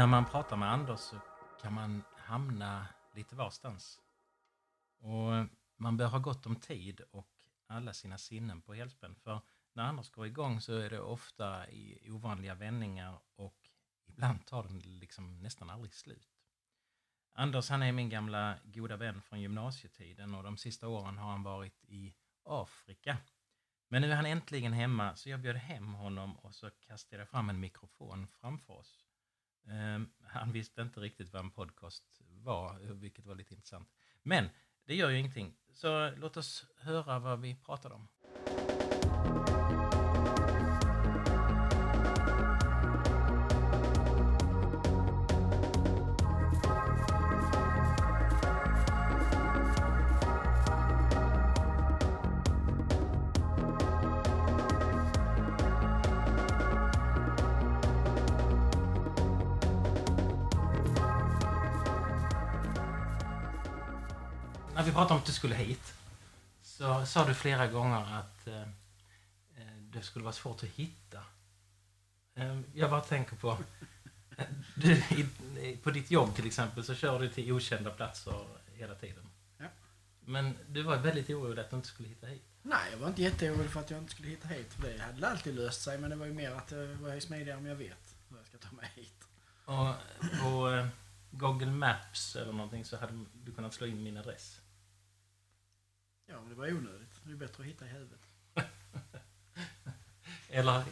När man pratar med Anders så kan man hamna lite varstans. Och man bör ha gott om tid och alla sina sinnen på helspänn. För när Anders går igång så är det ofta i ovanliga vändningar och ibland tar den liksom nästan aldrig slut. Anders han är min gamla goda vän från gymnasietiden och de sista åren har han varit i Afrika. Men nu är han äntligen hemma så jag bjöd hem honom och så kastade jag fram en mikrofon framför oss. Um, han visste inte riktigt vad en podcast var, vilket var lite intressant. Men det gör ju ingenting. Så låt oss höra vad vi pratade om. När vi pratade om att du skulle hit så sa du flera gånger att eh, eh det skulle vara svårt att hitta. Eh, jag bara tänker på... Eh, du, i, på ditt jobb till exempel så kör du till okända platser hela tiden. Ja. Men du var väldigt orolig att du inte skulle hitta hit. Nej, jag var inte jätteorolig för att jag inte skulle hitta hit. För det hade alltid löst sig. Men det var ju mer att jag var smidigare om jag vet hur jag ska ta mig hit. Och på eh, Google Maps eller någonting så hade du kunnat slå in min adress. Ja, men det var onödigt. Det är bättre att hitta i huvudet. eller,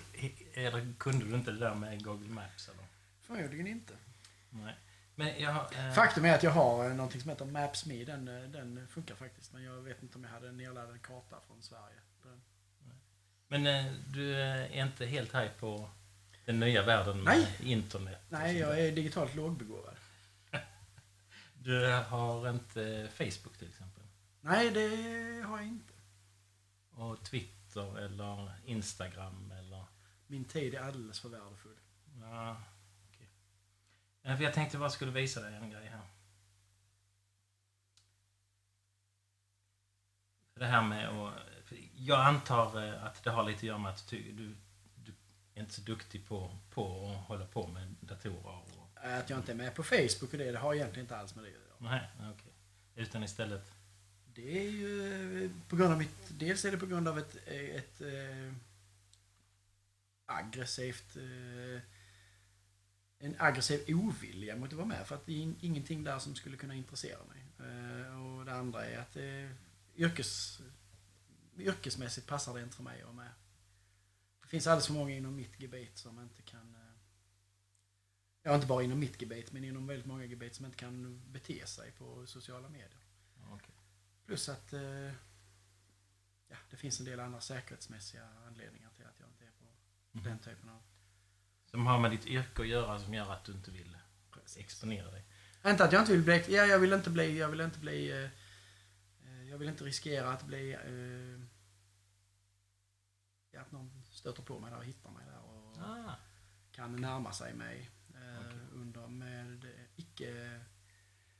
eller kunde du inte det där med Google Maps? Eller? Förmodligen inte. Nej. Men jag, eh... Faktum är att jag har eh, någonting som heter Maps.me. Den, eh, den funkar faktiskt. Men jag vet inte om jag hade en nedladdad karta från Sverige. Den. Men eh, du är inte helt haj på den nya världen med Nej. internet? Nej, jag är digitalt lågbegåvad. du har inte Facebook till exempel? Nej, det har jag inte. Och Twitter eller Instagram eller? Min tid är alldeles för värdefull. Ja, okej. Okay. För jag tänkte bara skulle visa dig en grej här. Det här med att... Jag antar eh, att det har lite att göra med att du, du är inte så duktig på, på att hålla på med datorer. Och... Att jag inte är med på Facebook och det, det har egentligen inte alls med det att göra. Nej, okej. Okay. Utan istället? Det är ju eh, på grund av mitt... Dels är det på grund av ett, eh, ett, ett äh, aggressivt... Äh, en aggressiv ovilja mot att vara med. För att det är ingenting där som skulle kunna intressera mig. Äh, och det andra är att det yrkes, yrkesmässigt passar det inte för mig att vara med. Det finns alldeles för många inom mitt gebit som inte kan... Ja, inte bara inom mitt gebit, men inom väldigt många gebit som inte kan bete sig på sociala medier. Plus att eh, ja, det finns en del andra säkerhetsmässiga anledningar till att jag inte är på mm. den typen av... Som har med ditt yrke att göra som gör att du inte vill Precis. exponera dig? Inte att jag inte vill bli... Ja, jag vill inte bli... Jag vill inte bli... Eh, eh jag vill inte riskera att bli... Eh, ja, att någon stöter på mig där och hittar mig där och ah. kan närma sig mig eh, okay. under med icke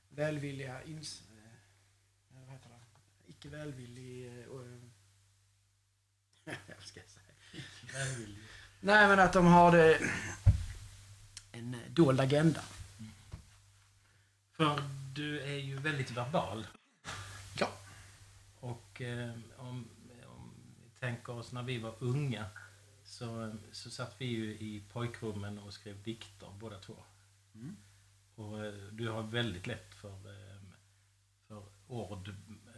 välvilliga ins Icke välvillig... Och, vad ska jag säga? välvillig. Nej, men att de har det, en dold agenda. För du är ju väldigt verbal. Ja. Och eh, om, om vi tänker oss när vi var unga så, så satt vi ju i pojkrummen och skrev dikter båda två. Mm. Och eh, du har väldigt lätt för eh, för ord eh, och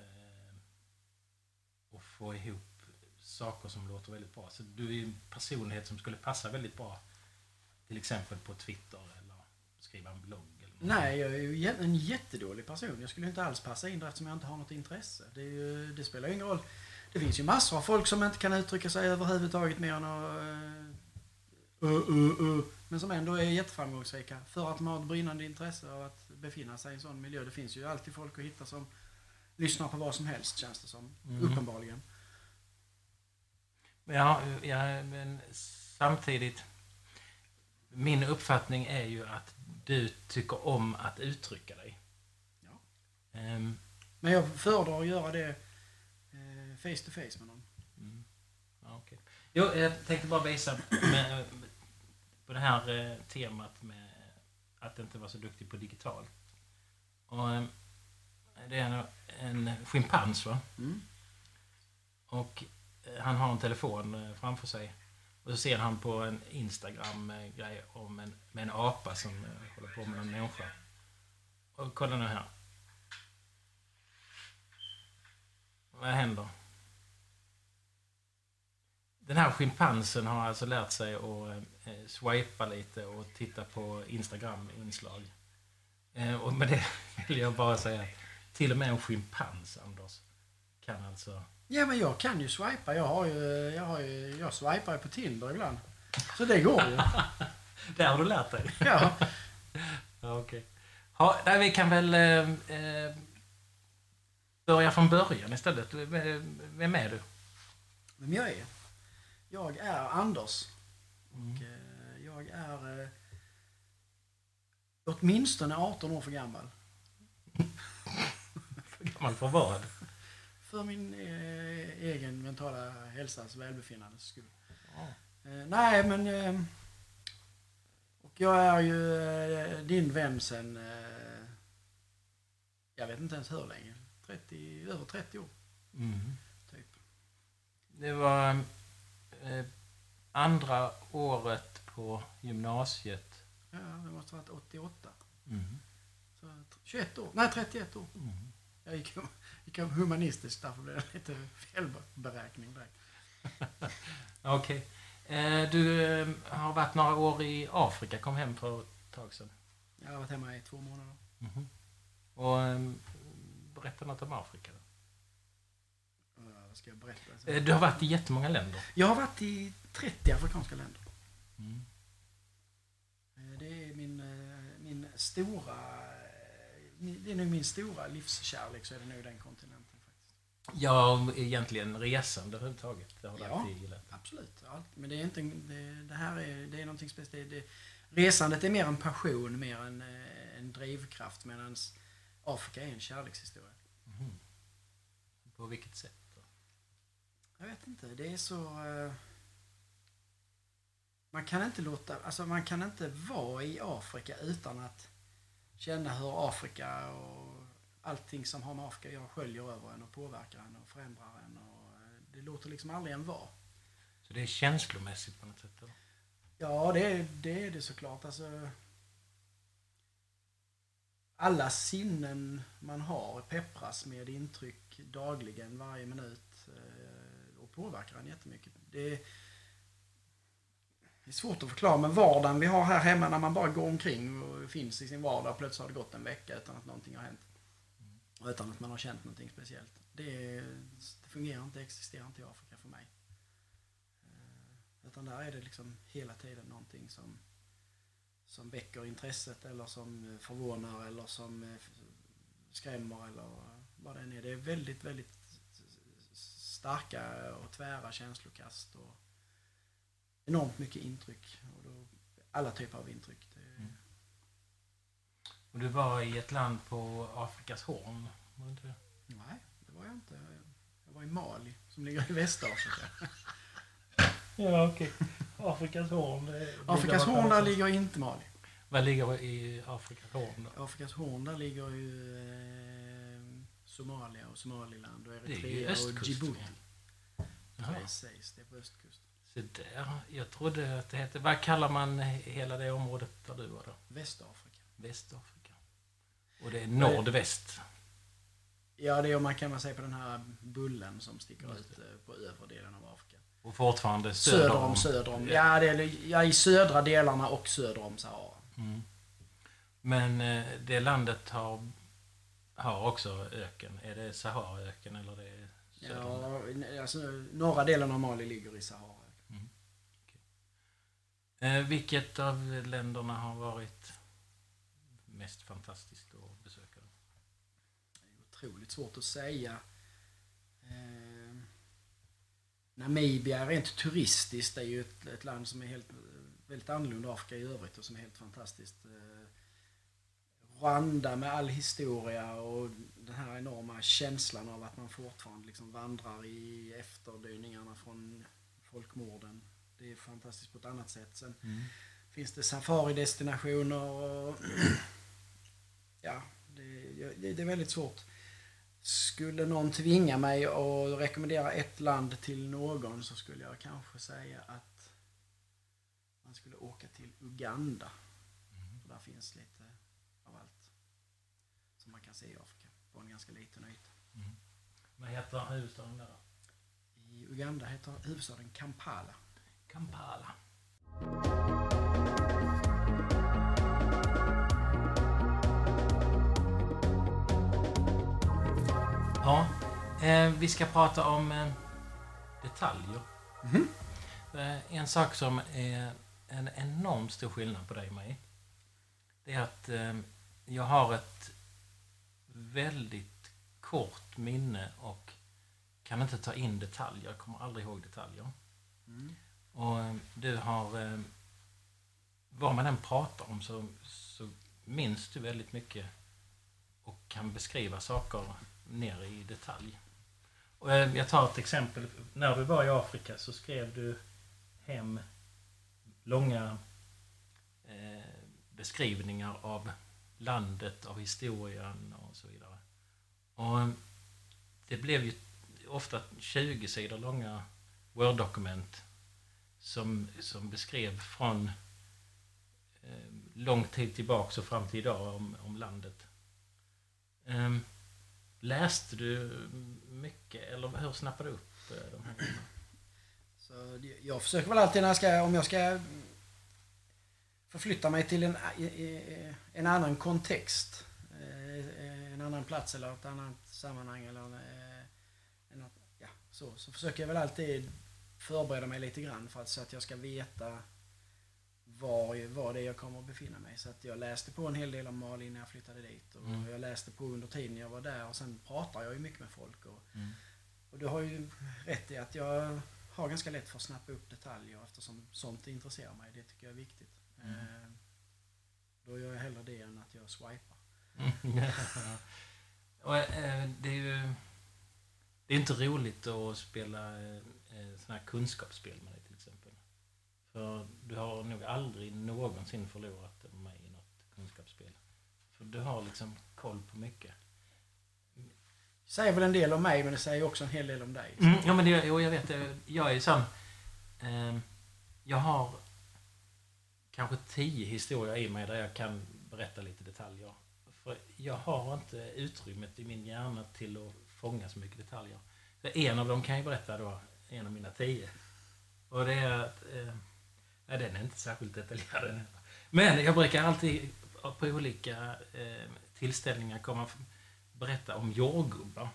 få ihop saker som låter väldigt bra. Så du är en personlighet som skulle passa väldigt bra till exempel på Twitter eller skriva en blogg. Eller Nej, jag är ju en jättedålig person. Jag skulle inte alls passa in där eftersom jag inte har något intresse. Det, ju, det spelar ingen roll. Det finns ju massor av folk som inte kan uttrycka sig överhuvudtaget mer än att eh, uh, uh, uh, men som ändå är jätteframgångsrika för att de har ett brinnande intresse av att befinna sig i en sån miljö. Det finns ju alltid folk att hitta som lyssnar på vad som helst känns det som. Mm. Uppenbarligen. Ja, ja, men samtidigt. Min uppfattning är ju att du tycker om att uttrycka dig. Ja. Um, men jag föredrar att göra det eh, face to face med någon. Mm. Ja, Jo, jag tänkte bara visa med, på det här eh, temat med att inte vara så duktig på digitalt. Och, eh, det är en, en schimpans, va? Mm. Och eh, han har en telefon eh, framför sig. Och så ser han på en Instagram-grej om en, med en apa som eh, håller på med en människa. Och kolla nu här. Vad händer? Den här schimpansen har alltså lärt sig att eh, swipa lite och titta på Instagram-inslag. Eh, och med det vill jag bara säga att till och med en schimpans, Anders, kan alltså... Ja, men jag kan ju swipa. Jag, har ju, jag, har ju, jag swipar ju på Tinder ibland. Så det går ju. Det har du lärt dig? Ja. Ja, okej. Ja, nej, vi kan väl eh, eh, börja från början istället. Vem vem är du? Vem jag är? Jag är Anders. Mm. Och, eh, jag är eh, åtminstone 18 år för gammal. Gammal för vad? För min eh, egen mentala hälsas välbefinnandes skull. Ja. Eh, nej, men... Eh, och jag är ju eh, din vän sen... Eh, jag vet inte ens hur länge. 30, över 30 år, Mm. typ. Det var eh, andra året på gymnasiet. Ja, det måste ha varit 88. Mm. Så, 21 år. Nej, 31 år. Mm. Jag gick, gick humanistiskt, därför blev det lite felberäkning direkt. Okej. Eh, du eh, har varit några år i Afrika, kom hem för ett tag sedan. Jag har varit hemma i två månader. Mhm. Och eh, berätta något om Afrika. Vad ska jag berätta? Eh, Du har varit i jättemånga länder. Jag har varit i 30 afrikanska länder. Mm. Det är min, min stora... Det är nog min stora livskärlek, så är det nog den kontinenten faktiskt. Ja, egentligen resande överhuvudtaget. Det har du Ja. alltid gillat. Absolut. Allt. Men det är inte... Det, det här är, det är någonting speciellt. Det, det, resandet är mer en passion, mer en, eh, en drivkraft, medan Afrika är en kärlekshistoria. Mhm. På vilket sätt? Då? Jag vet inte, det är så... eh, Man kan inte låta, alltså man kan inte vara i Afrika utan att känna hur Afrika och allting som har med Afrika att göra sköljer över en och påverkar en och förändrar en. Och eh, det låter liksom aldrig en vara. Så det är känslomässigt på något sätt? Då? Ja, det är det, är det såklart. Alltså, alla sinnen man har peppras med intryck dagligen, varje minut eh, och påverkar en jättemycket. Det det är svårt att förklara, men vardagen vi har här hemma när man bara går omkring och finns i sin vardag, plötsligt har det gått en vecka utan att någonting har hänt. Och utan att man har känt någonting speciellt. Det, det fungerar inte, existerar inte i Afrika för mig. Eh, Utan där är det liksom hela tiden någonting som, som väcker intresset eller som eh, förvånar eller som eh, skrämmer eller vad det än är. Det är väldigt, väldigt starka och tvära känslokast och enormt mycket intryck. Och då, alla typer av intryck. Mm. Och du var i ett land på Afrikas horn? Var det inte det? Nej, det var jag inte. Jag var i Mali som ligger i Västafrika. Ja, okej. Afrikas horn. Afrikas horn, där ligger inte Mali. Vad ligger i Afrikas horn då? Afrikas horn, där ligger ju eh, Somalia och Somaliland och Eritrea och Djibouti. Precis, det är på östkusten. Så där. Jag trodde att det hette... Vad kallar man hela det området där du var då? Västafrika. Västafrika. Och det är nordväst. Ja, det är om man kan man säga på den här bullen som sticker ut eh, på övre delen av Afrika. Och fortfarande söder, Söder om, söder om. Ja, det är, ja, i södra delarna och söder om Sahara. Mm. Men eh, det landet har, har också öken. Är det Saharaöken eller det är söder? Ja, alltså, norra delen av Mali ligger i Sahara. Eh, vilket av länderna har varit mest fantastiskt att besöka? Det är otroligt svårt att säga. Eh, Namibia rent turistiskt är ju ett, ett land som är helt, väldigt annorlunda Afrika i övrigt och som är helt fantastiskt. Eh, Rwanda med all historia och den här enorma känslan av att man fortfarande liksom vandrar i efterdyningarna från, folkmorden. Det är fantastiskt på ett annat sätt. Sen Mm. finns det safaridestinationer och... Ja, det, det, det är väldigt svårt. Skulle någon tvinga mig att rekommendera ett land till någon så skulle jag kanske säga att man skulle åka till Uganda. För där finns lite av allt som man kan se i Afrika på en ganska liten yta. Vad heter huvudstaden där? I Uganda heter huvudstaden Kampala. Kampala. Ja, eh, vi ska prata om eh, detaljer. Mhm. Eh, en sak som är en enormt stor skillnad på dig och mig. Det är att eh, jag har ett väldigt kort minne och kan inte ta in detaljer. Jag kommer aldrig ihåg detaljer. Mm. Och eh, du har... Eh, vad man än pratar om så, så minns du väldigt mycket och kan beskriva saker ner i detalj. Och eh, jag tar ett exempel. När du var i Afrika så skrev du hem långa eh, beskrivningar av landet, av historien och så vidare. Och det blev ju ofta 20 sidor långa Word-dokument som, som beskrev från eh, lång tid tillbaks och fram till idag om, om landet. Eh, läste du mycket eller hur snappade du upp eh, de här grejerna? Så jag försöker väl alltid när jag ska, om jag ska förflytta mig till en, en annan kontext, eh, en annan plats eller ett annat sammanhang eller eh, en, ja, så, så försöker jag väl alltid förbereda mig lite grann för att, så att jag ska veta var, var det är jag kommer att befinna mig. Så att jag läste på en hel del om Mali innan jag flyttade dit och Mm. jag läste på under tiden jag var där och sen pratar jag ju mycket med folk. Och, Mm. och du har ju rätt i att jag har ganska lätt för att snappa upp detaljer eftersom sånt intresserar mig. Det tycker jag är viktigt. Mm. Eh, Då gör jag hellre det än att jag swipar. Mm. och, eh, det det är inte roligt att spela eh, eh, såna här kunskapsspel med dig till exempel. För du har nog aldrig någonsin förlorat mig i något kunskapsspel. För du har liksom koll på mycket. Det säger väl en del om mig men det säger också en hel del om dig. Mm, ja, men det, jo, jag vet det. Jag är sån... Eh, jag har kanske tio historier i mig där jag kan berätta lite detaljer. För jag har inte utrymmet i min hjärna till att fånga så mycket detaljer. För en av dem kan jag berätta då, en av mina tio. Och det är att... Eh, nej, den är inte särskilt detaljerad. Men jag brukar alltid på olika eh, tillställningar komma berätta om jordgubbar.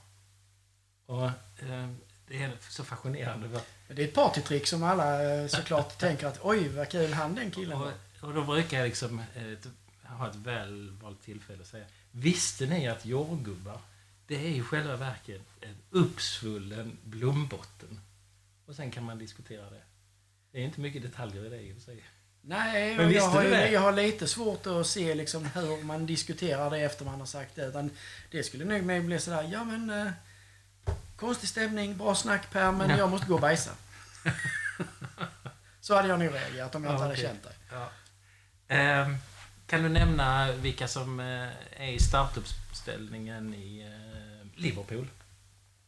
Och eh, det är så fascinerande. Det är ett partytrick som alla eh, såklart tänker att oj vad kul han den killen och, och då brukar jag liksom eh, t- ha ett välvalt tillfälle att säga Visste ni att jordgubbar, det är i själva verket en uppsvullen blombotten? Och sen kan man diskutera det. Det är inte mycket detaljer i det i och för sig. Nej, Men jag, har, ju- det? jag har lite svårt att se liksom hur man diskuterar det efter man har sagt det. Utan det skulle nog mer bli sådär, ja men eh, konstig stämning, bra snack Per, men Ja. jag måste gå och bajsa. Så hade jag nog reagerat om jag inte Ja, hade känt det. Ja. Ehm, kan du nämna vilka som eh, är i startuppställningen i eh, Liverpool?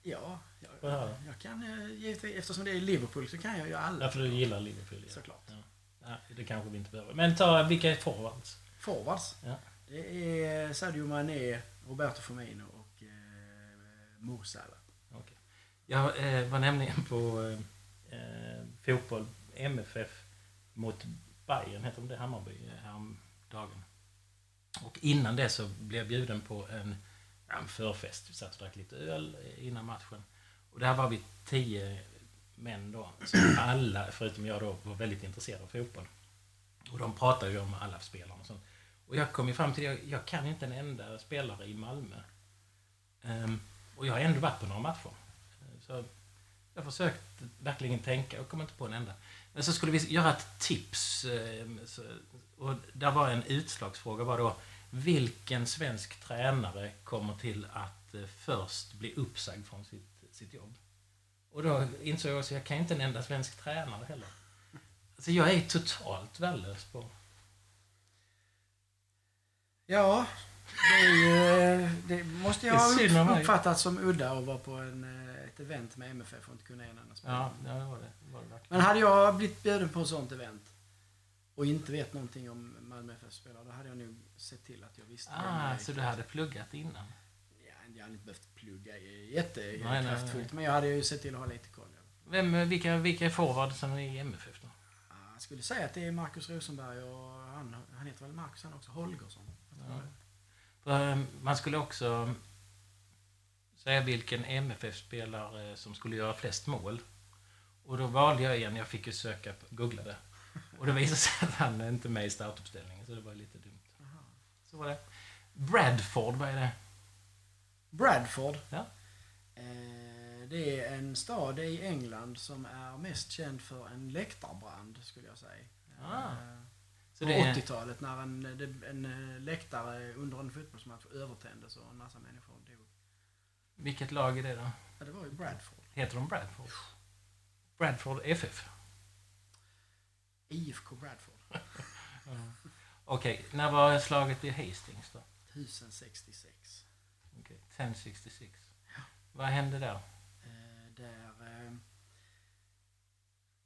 Ja, jag, höra? jag kan eh, eftersom det är Liverpool så kan jag ju alla. Därför du gillar Liverpool. Ja. Såklart. Ja. Ja, det kanske vi inte behöver. Men ta vilka är forwards? Forwards. Ja. Det är Sadio Mané, Roberto Firmino och eh, Mo Salah. Okej. Jag eh, var nämligen på eh, eh, fotboll, MFF mot Bayern, heter det Hammarby, eh, häromdagen. Och innan det så blev jag bjuden på en, ja, en förfest. Vi satt och drack lite öl innan matchen. Och där var vi tio män då, som alla, förutom jag då, var väldigt intresserade av fotboll. Och de pratade ju om alla spelarna och sånt. Och jag kom ju fram till det, jag, jag kan inte en enda spelare i Malmö. Um, och jag har ändå varit på några matcher. Så jag har försökt verkligen tänka och kom inte på en enda. Men så skulle vi göra ett tips. Ehm, så- Och där var en utslagsfråga var då vilken svensk tränare kommer till att eh, först bli uppsagd från sitt, sitt jobb? Och då insåg jag att jag kan inte en enda svensk tränare heller. Så jag är totalt värdelös på... Ja, det, ju, det måste jag ha uppfattat som udda att vara på en, eh, ett event med MFF och inte kunna en enda spelare. Ja, det var det. det, var det verkligen. Men hade jag blivit bjuden på ett sånt event och inte vet någonting om Malmö FF-spelare, då hade jag nog sett till att jag visste Ah, jag- så du hade pluggat innan? Ja, jag hade inte behövt plugga jättekraftfullt, men jag hade ju sett till att ha lite koll. Vem, vilka, vilka är forwardsen i MFF då? Ja, Jag skulle säga att det är Markus Rosenberg och han, han heter väl Markus han också, Holgersson. Ja. det. För, eh, man skulle också säga vilken MFF-spelare som skulle göra flest mål. Och då valde jag en, jag fick ju söka, googla det. Och det visade sig att han är inte med i startuppställningen, så det var lite dumt. Aha. Så var det. Bradford, vad är det? Bradford. Ja. Eh, det är en stad i England som är mest känd för en läktarbrand, skulle jag säga. Ah. Eh, Så på det är, 80-talet när en, en eh, läktare under en fotbollsmatch övertändes och en massa människor dog. vilket lag är det då? Ja, det var ju Bradford. Heter de Bradford? Bradford FF? IFK Bradford. Okej, när var slaget vid Hastings då? 1066. Okej, 1066. Vad hände där? Eh, där eh,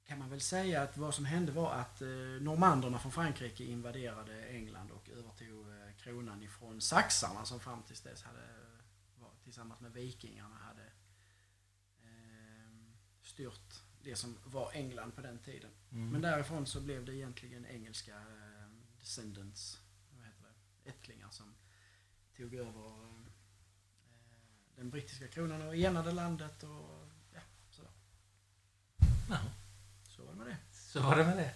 kan man väl säga att vad som hände var att eh, normanderna från Frankrike invaderade England och övertog eh, kronan ifrån saxarna som fram tills dess hade var, tillsammans med vikingarna hade eh, styrt det som var England på den tiden. Mm. Men därifrån så blev det egentligen engelska eh, descendants, vad heter det, ättlingar som tog över eh, den brittiska kronan och enade landet och ja, sådär. Ja, Så var det med det. så var det med det.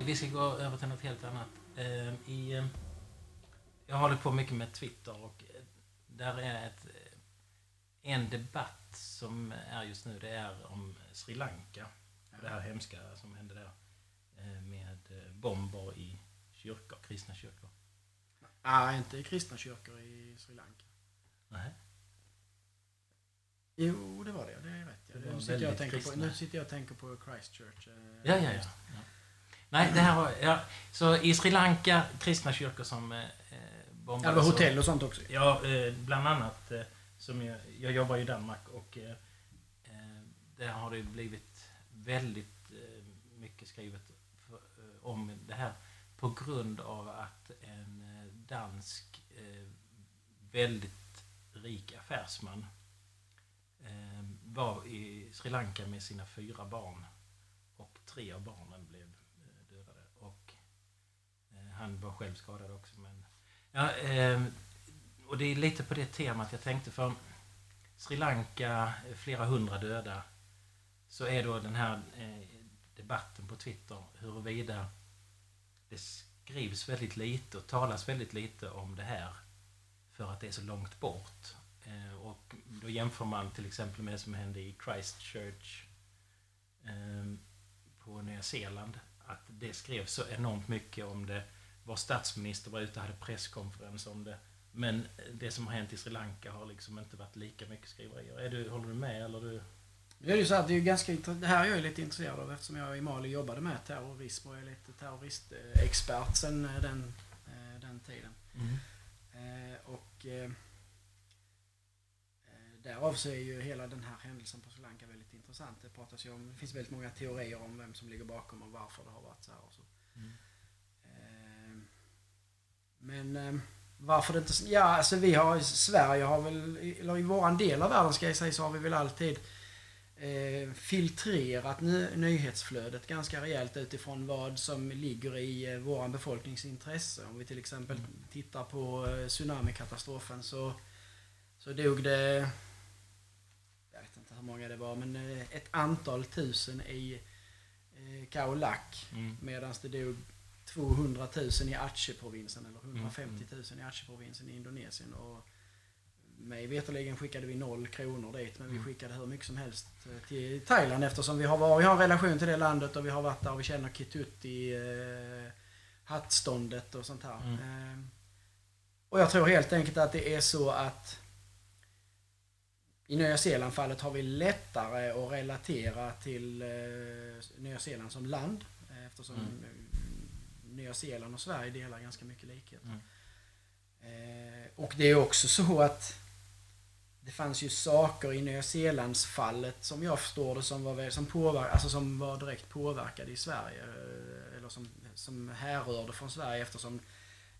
Vi ska gå över till något helt annat. Eh, I, jag håller på mycket med Twitter och där är ett, en debatt som är just nu. Det är om Sri Lanka. Och det här hemska som hände där. eh, Med eh, bomber i kyrkor, kristna kyrkor. Nej, inte kristna kyrkor i Sri Lanka. Nej. Jo, det var det. Det är rätt. Ja. Det Nu, sitter jag och tänker på, nu sitter jag och tänker på Christchurch. eh, Ja, ja, ja. ja. Nej, det här var... Ja, så i Sri Lanka, kristna kyrkor som eh, eh, Ja, bombades. det var hotell och sånt också. Ja, eh, bland annat. Eh, som jag, jag jobbar i Danmark och eh, eh, där har det blivit väldigt eh, mycket skrivet för, eh, om det här på grund av att en eh, dansk eh, väldigt rik affärsman eh, var i Sri Lanka med sina fyra barn och tre av barnen blev eh, dödade. Och eh, han var själv skadad också men ja, eh, och det är lite på det temat jag tänkte för Sri Lanka, eh, flera hundra döda så är då den här eh, debatten på Twitter huruvida det skrivs väldigt lite och talas väldigt lite om det här för att det är så långt bort. Eh, och då jämför man till exempel med det som hände i Christchurch ehm, på Nya Zeeland. Att det skrevs så enormt mycket om det. Vår statsminister var ute och hade presskonferens om det. Men det som har hänt i Sri Lanka har liksom inte varit lika mycket skriverier. Är du, håller du med? Eller du? Det är ju så att det är ganska. Det här är jag lite intresserad av eftersom jag i Mali jobbade med terrorism och är lite terroristexpert sen eh, den, eh, den tiden. Och eh, eh, därav så är ju hela den här händelsen på Sri Lanka väldigt intressant. Det pratas ju om, det finns väldigt många teorier om vem som ligger bakom och varför det har varit så här och så. Mm. Men varför det inte... Ja, alltså vi har... Sverige har väl... Eller i våran del av världen ska jag säga så har vi väl alltid eh, filtrerat ny, nyhetsflödet ganska rejält utifrån vad som ligger i eh, våran befolknings intresse. Om vi till exempel Mm. tittar på eh, tsunamikatastrofen så, så dog det... Jag vet inte hur många det var, men eh, ett antal tusen i eh, Khao Lak. Mm. Medan det dog 200 000 i Aceh-provinsen eller 150 Mm, 000 i Aceh-provinsen i Indonesien. Och mig veterligen skickade vi noll kronor dit men vi Mm. skickade hur mycket som helst eh, till Thailand eftersom vi har, vi har en relation till det landet och vi har varit där och vi känner Kitutti, eh, hattståndet och sånt här. Mm. Eh, Och jag tror helt enkelt att det är så att i Nya Zeeland-fallet har vi lättare att relatera till eh, Nya Zeeland som land eh, eftersom Mm. Nya Zeeland och Sverige delar ganska mycket likhet. Mm. Eh, och det är också så att det fanns ju saker i Nya Zeelands-fallet som jag förstår det som var, som påverk, alltså som var direkt påverkade i Sverige. eh, Eller som, som härrörde från Sverige eftersom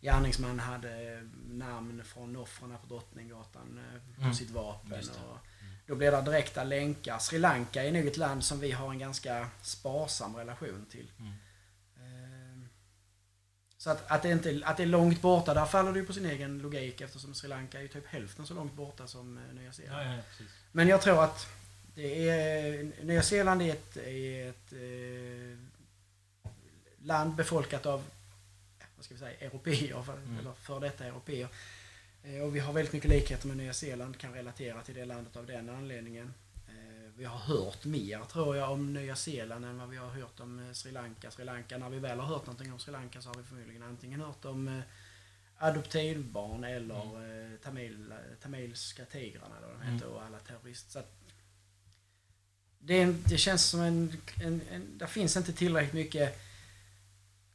gärningsman hade namn från offren på Drottninggatan eh, på Mm. sitt vapen. Och då blir det direkta länkar. Sri Lanka är nog ett land som vi har en ganska sparsam relation till. Mm. Så att, att, det inte, att det är långt borta, där faller det ju på sin egen logik eftersom Sri Lanka är ju typ hälften så långt borta som eh, Nya Zeeland. Ja, ja. Men jag tror att det är, Nya Zeeland är ett, är ett eh, land befolkat av vad ska vi säga, europeer, för, Mm. eller för detta europeer. Eh, och vi har väldigt mycket likheter med Nya Zeeland, kan relatera till det landet av den anledningen. Vi har hört mer, tror jag, om Nya Zeeland än vad vi har hört om eh, Sri Lanka. Sri Lanka, när vi väl har hört någonting om Sri Lanka så har vi förmodligen antingen hört om eh, adoptivbarn eller eh, tamil, tamilska tigrarna eller vad de Mm. heter och alla terrorister. Så att det, det känns som en, en, en... Det finns inte tillräckligt mycket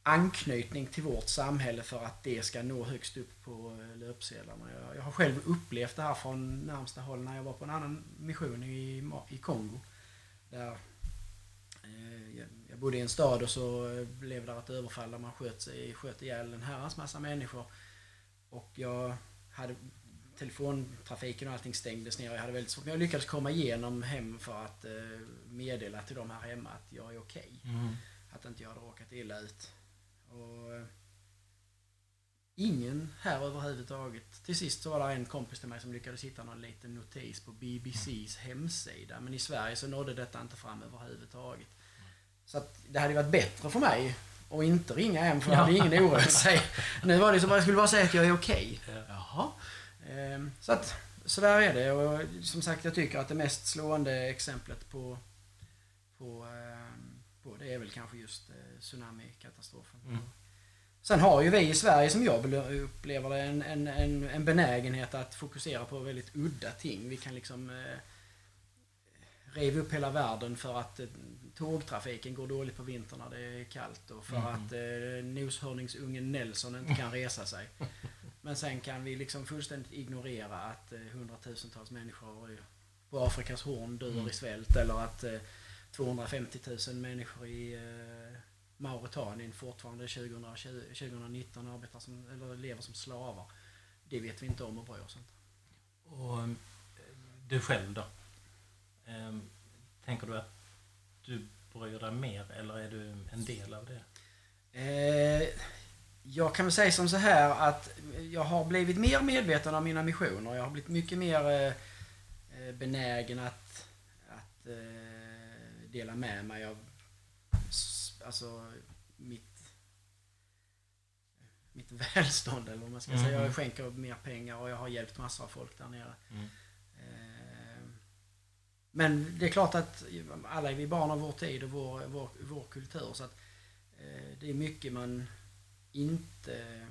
anknytning till vårt samhälle för att det ska nå högst upp på eh, löpsedlarna. Jag, jag har själv upplevt det här från närmsta håll när jag var på en annan mission i, i Kongo. Där eh, jag, bodde i en stad och så eh, blev det ett överfall där man sköt, sig, sköt ihjäl en herrans massa människor. Och jag hade telefontrafiken och allting stängdes ner. Jag hade väldigt svårt. Men jag lyckades komma igenom hem för att meddela till dem här hemma att jag är okej. Mm. Att inte jag hade råkat illa ut. Och eh, ingen här överhuvudtaget. Till sist så var det en kompis till mig som lyckades hitta någon liten notis på BBCs hemsida. Men i Sverige så nådde detta inte fram överhuvudtaget. Så att det hade varit bättre för mig att inte ringa hem för då hade ingen oroat sig. Nu var det så bara, jag skulle bara säga att jag är okej. Jaha. Ehm, Så att, så där är det. Och som sagt, jag tycker att det mest slående exemplet på, på, ehm, på det är väl kanske just eh, tsunamikatastrofen. Mm. Sen har ju vi i Sverige, som jag upplever det, en, en, en, en benägenhet att fokusera på väldigt udda ting. Vi kan liksom eh, riva upp hela världen för att eh, tågtrafiken går dåligt på vintern när det är kallt och för Mm. att eh, noshörningsungen Nelson inte kan resa sig. Men sen kan vi liksom fullständigt ignorera att eh, hundratusentals människor på Afrikas horn dör Mm. i svält eller att eh, 250 000 människor i eh, Mauretanien fortfarande 2020, 2019 arbetar som, eller lever som slavar. Det vet vi inte om och bryr oss inte. Och eh, du själv då? Ehm, Tänker du att du bryr dig mer eller är du en del av det? Eh, jag kan väl säga som så här att jag har blivit mer medveten av mina missioner. Jag har blivit mycket mer eh, eh, benägen att, att eh, dela med mig av alltså mitt mitt välstånd eller vad man ska säga. Mhm. Jag skänker mer pengar och jag har hjälpt massor av folk där nere. Mm. Eh, Men det är klart att alla är vi barn av vår tid och vår, vår, vår kultur. Så att eh, det är mycket man inte,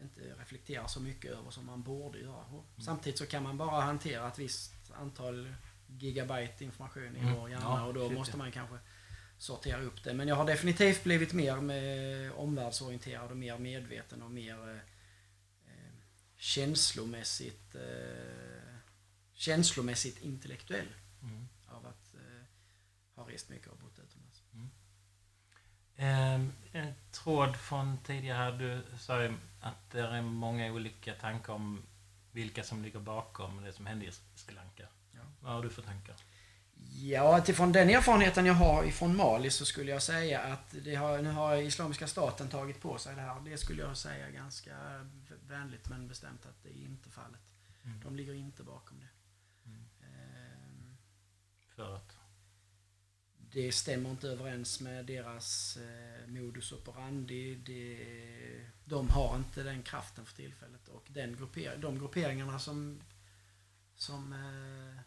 inte reflekterar så mycket över som man borde göra. Och Samtidigt så kan man bara hantera ett visst antal gigabyte information i Mm. vår hjärna Ja, och då måste man kanske sortera upp det. Men jag har definitivt blivit mer med omvärldsorienterad och mer medveten och mer eh, eh, känslomässigt eh, känslomässigt intellektuell Mm. av att eh, ha rest mycket och bott utomlands. Ehm, En tråd från tidigare du sa ju att det är många olika tankar om vilka som ligger bakom det som hände i Sri Lanka. Ja. Vad har du för tankar? Ja, utifrån den erfarenheten jag har ifrån Mali så skulle jag säga att det har, nu har Islamiska staten tagit på sig det här. Det skulle jag säga ganska vänligt men bestämt att det är inte fallet. Mm. De ligger inte bakom det. Mm. Ehm, För att... Det stämmer inte överens med deras eh, modus operandi. Det, de har inte den kraften för tillfället. Och den grupper, de grupperingarna som, som eh,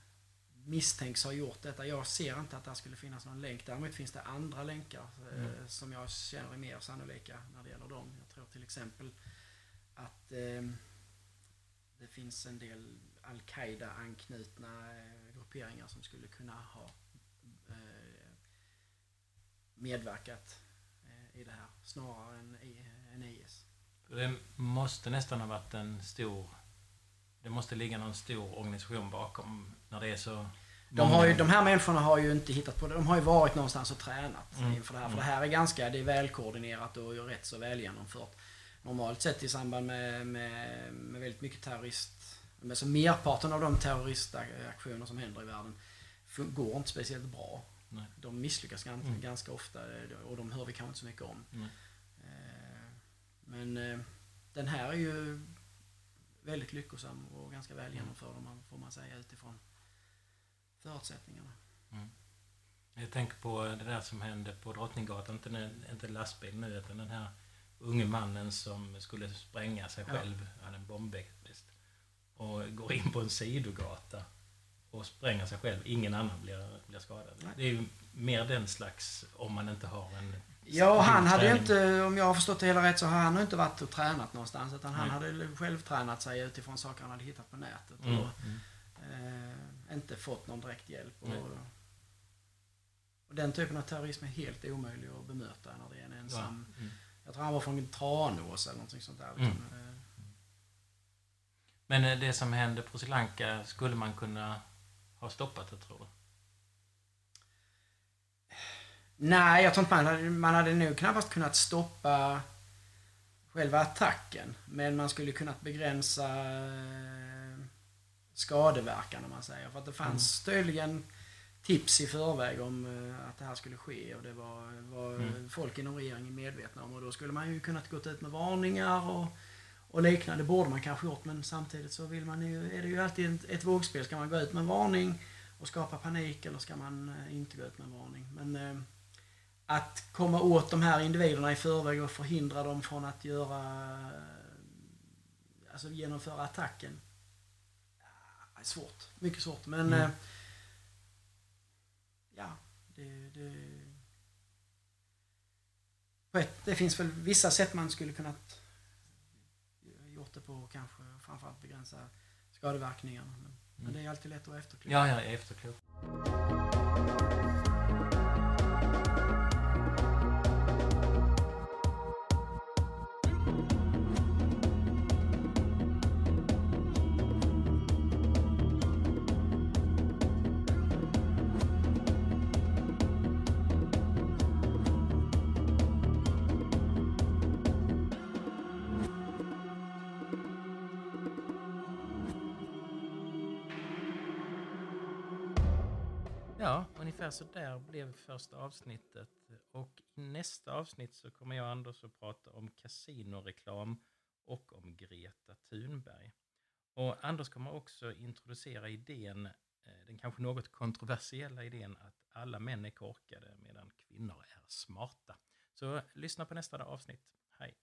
misstänks ha gjort detta. Jag ser inte att det skulle finnas någon länk. Däremot finns det andra länkar eh, Mm. som jag känner är mer sannolika när det gäller dem. Jag tror till exempel att eh, det finns en del Al-Qaida-anknutna eh, grupperingar som skulle kunna ha eh, medverkat eh, i det här snarare än, än IS. Det måste nästan ha varit en stor... Det måste ligga någon stor organisation bakom när det är så... De, har ju, de här människorna har ju inte hittat på det. De har ju varit någonstans och tränat Mm. inför det här. För Mm. det här är ganska det är välkoordinerat och ju rätt så väl genomfört. Normalt sett i samband med, med, med väldigt mycket terrorist... Men så merparten av de terroristaktioner som händer i världen går inte speciellt bra. Nej. De misslyckas ganska, Mm. ganska ofta och de hör vi kanske inte så mycket om. Nej. Eh, Men eh, den här är ju väldigt lyckosam och ganska väl genomförd om man, får man säga utifrån förutsättningarna. Jag tänker på det där som hände på Drottninggatan, inte, en- inte lastbil nu, utan den här unge mannen som skulle spränga sig Ja. själv, han är en bombväst, och går in på en sidogata och spränger sig själv. Ingen annan blir, blir skadad. Nej. Det är ju mer den slags, om man inte har en... Ja, han hade ju inte, om jag har förstått det hela rätt, så har han inte varit och tränat någonstans. Utan han Nej. hade själv tränat sig utifrån saker han hade hittat på nätet. Mm. Och Mm. eh, inte fått någon direkt hjälp. Och, och den typen av terrorism är helt omöjlig att bemöta när det är en ensam... Ja. Mm. Jag tror han var från Tranås eller någonting sånt där. Mm. Liksom. Eh, Men eh, det som hände på Sri Lanka, skulle man kunna ha stoppat det, tror du? Nej, jag tror inte man hade, man hade nog knappast kunnat stoppa själva attacken. Men man skulle kunnat begränsa eh, skadeverkan om man säger. För att det fanns tydligen tips i förväg om eh, att det här skulle ske och det var, var Mm. folk inom regeringen medvetna om. Och då skulle man ju kunnat gått ut med varningar och, och liknande. Det borde man kanske gjort men samtidigt så vill man ju, är det ju alltid ett, ett vågspel. Ska man gå ut med en varning och skapa panik eller ska man eh, inte gå ut med en varning? Men att komma åt de här individerna i förväg och förhindra dem från att göra alltså genomföra attacken. Ja, är svårt. Mycket svårt. Men Mm. eh, ja, det, det, ett, det finns väl vissa sätt man skulle kunnat gjort det på kanske framförallt begränsa skadeverkningarna. Men, men Mm. det är alltid lätt att vara efterklok. Ja, är efterklok. Ungefär så där blev första avsnittet. Och i nästa avsnitt så kommer jag och Anders att prata om kasinoreklam och om Greta Thunberg. Och Anders kommer också introducera idén, eh, den kanske något kontroversiella idén att alla män är korkade medan kvinnor är smarta. Så lyssna på nästa avsnitt. Hej!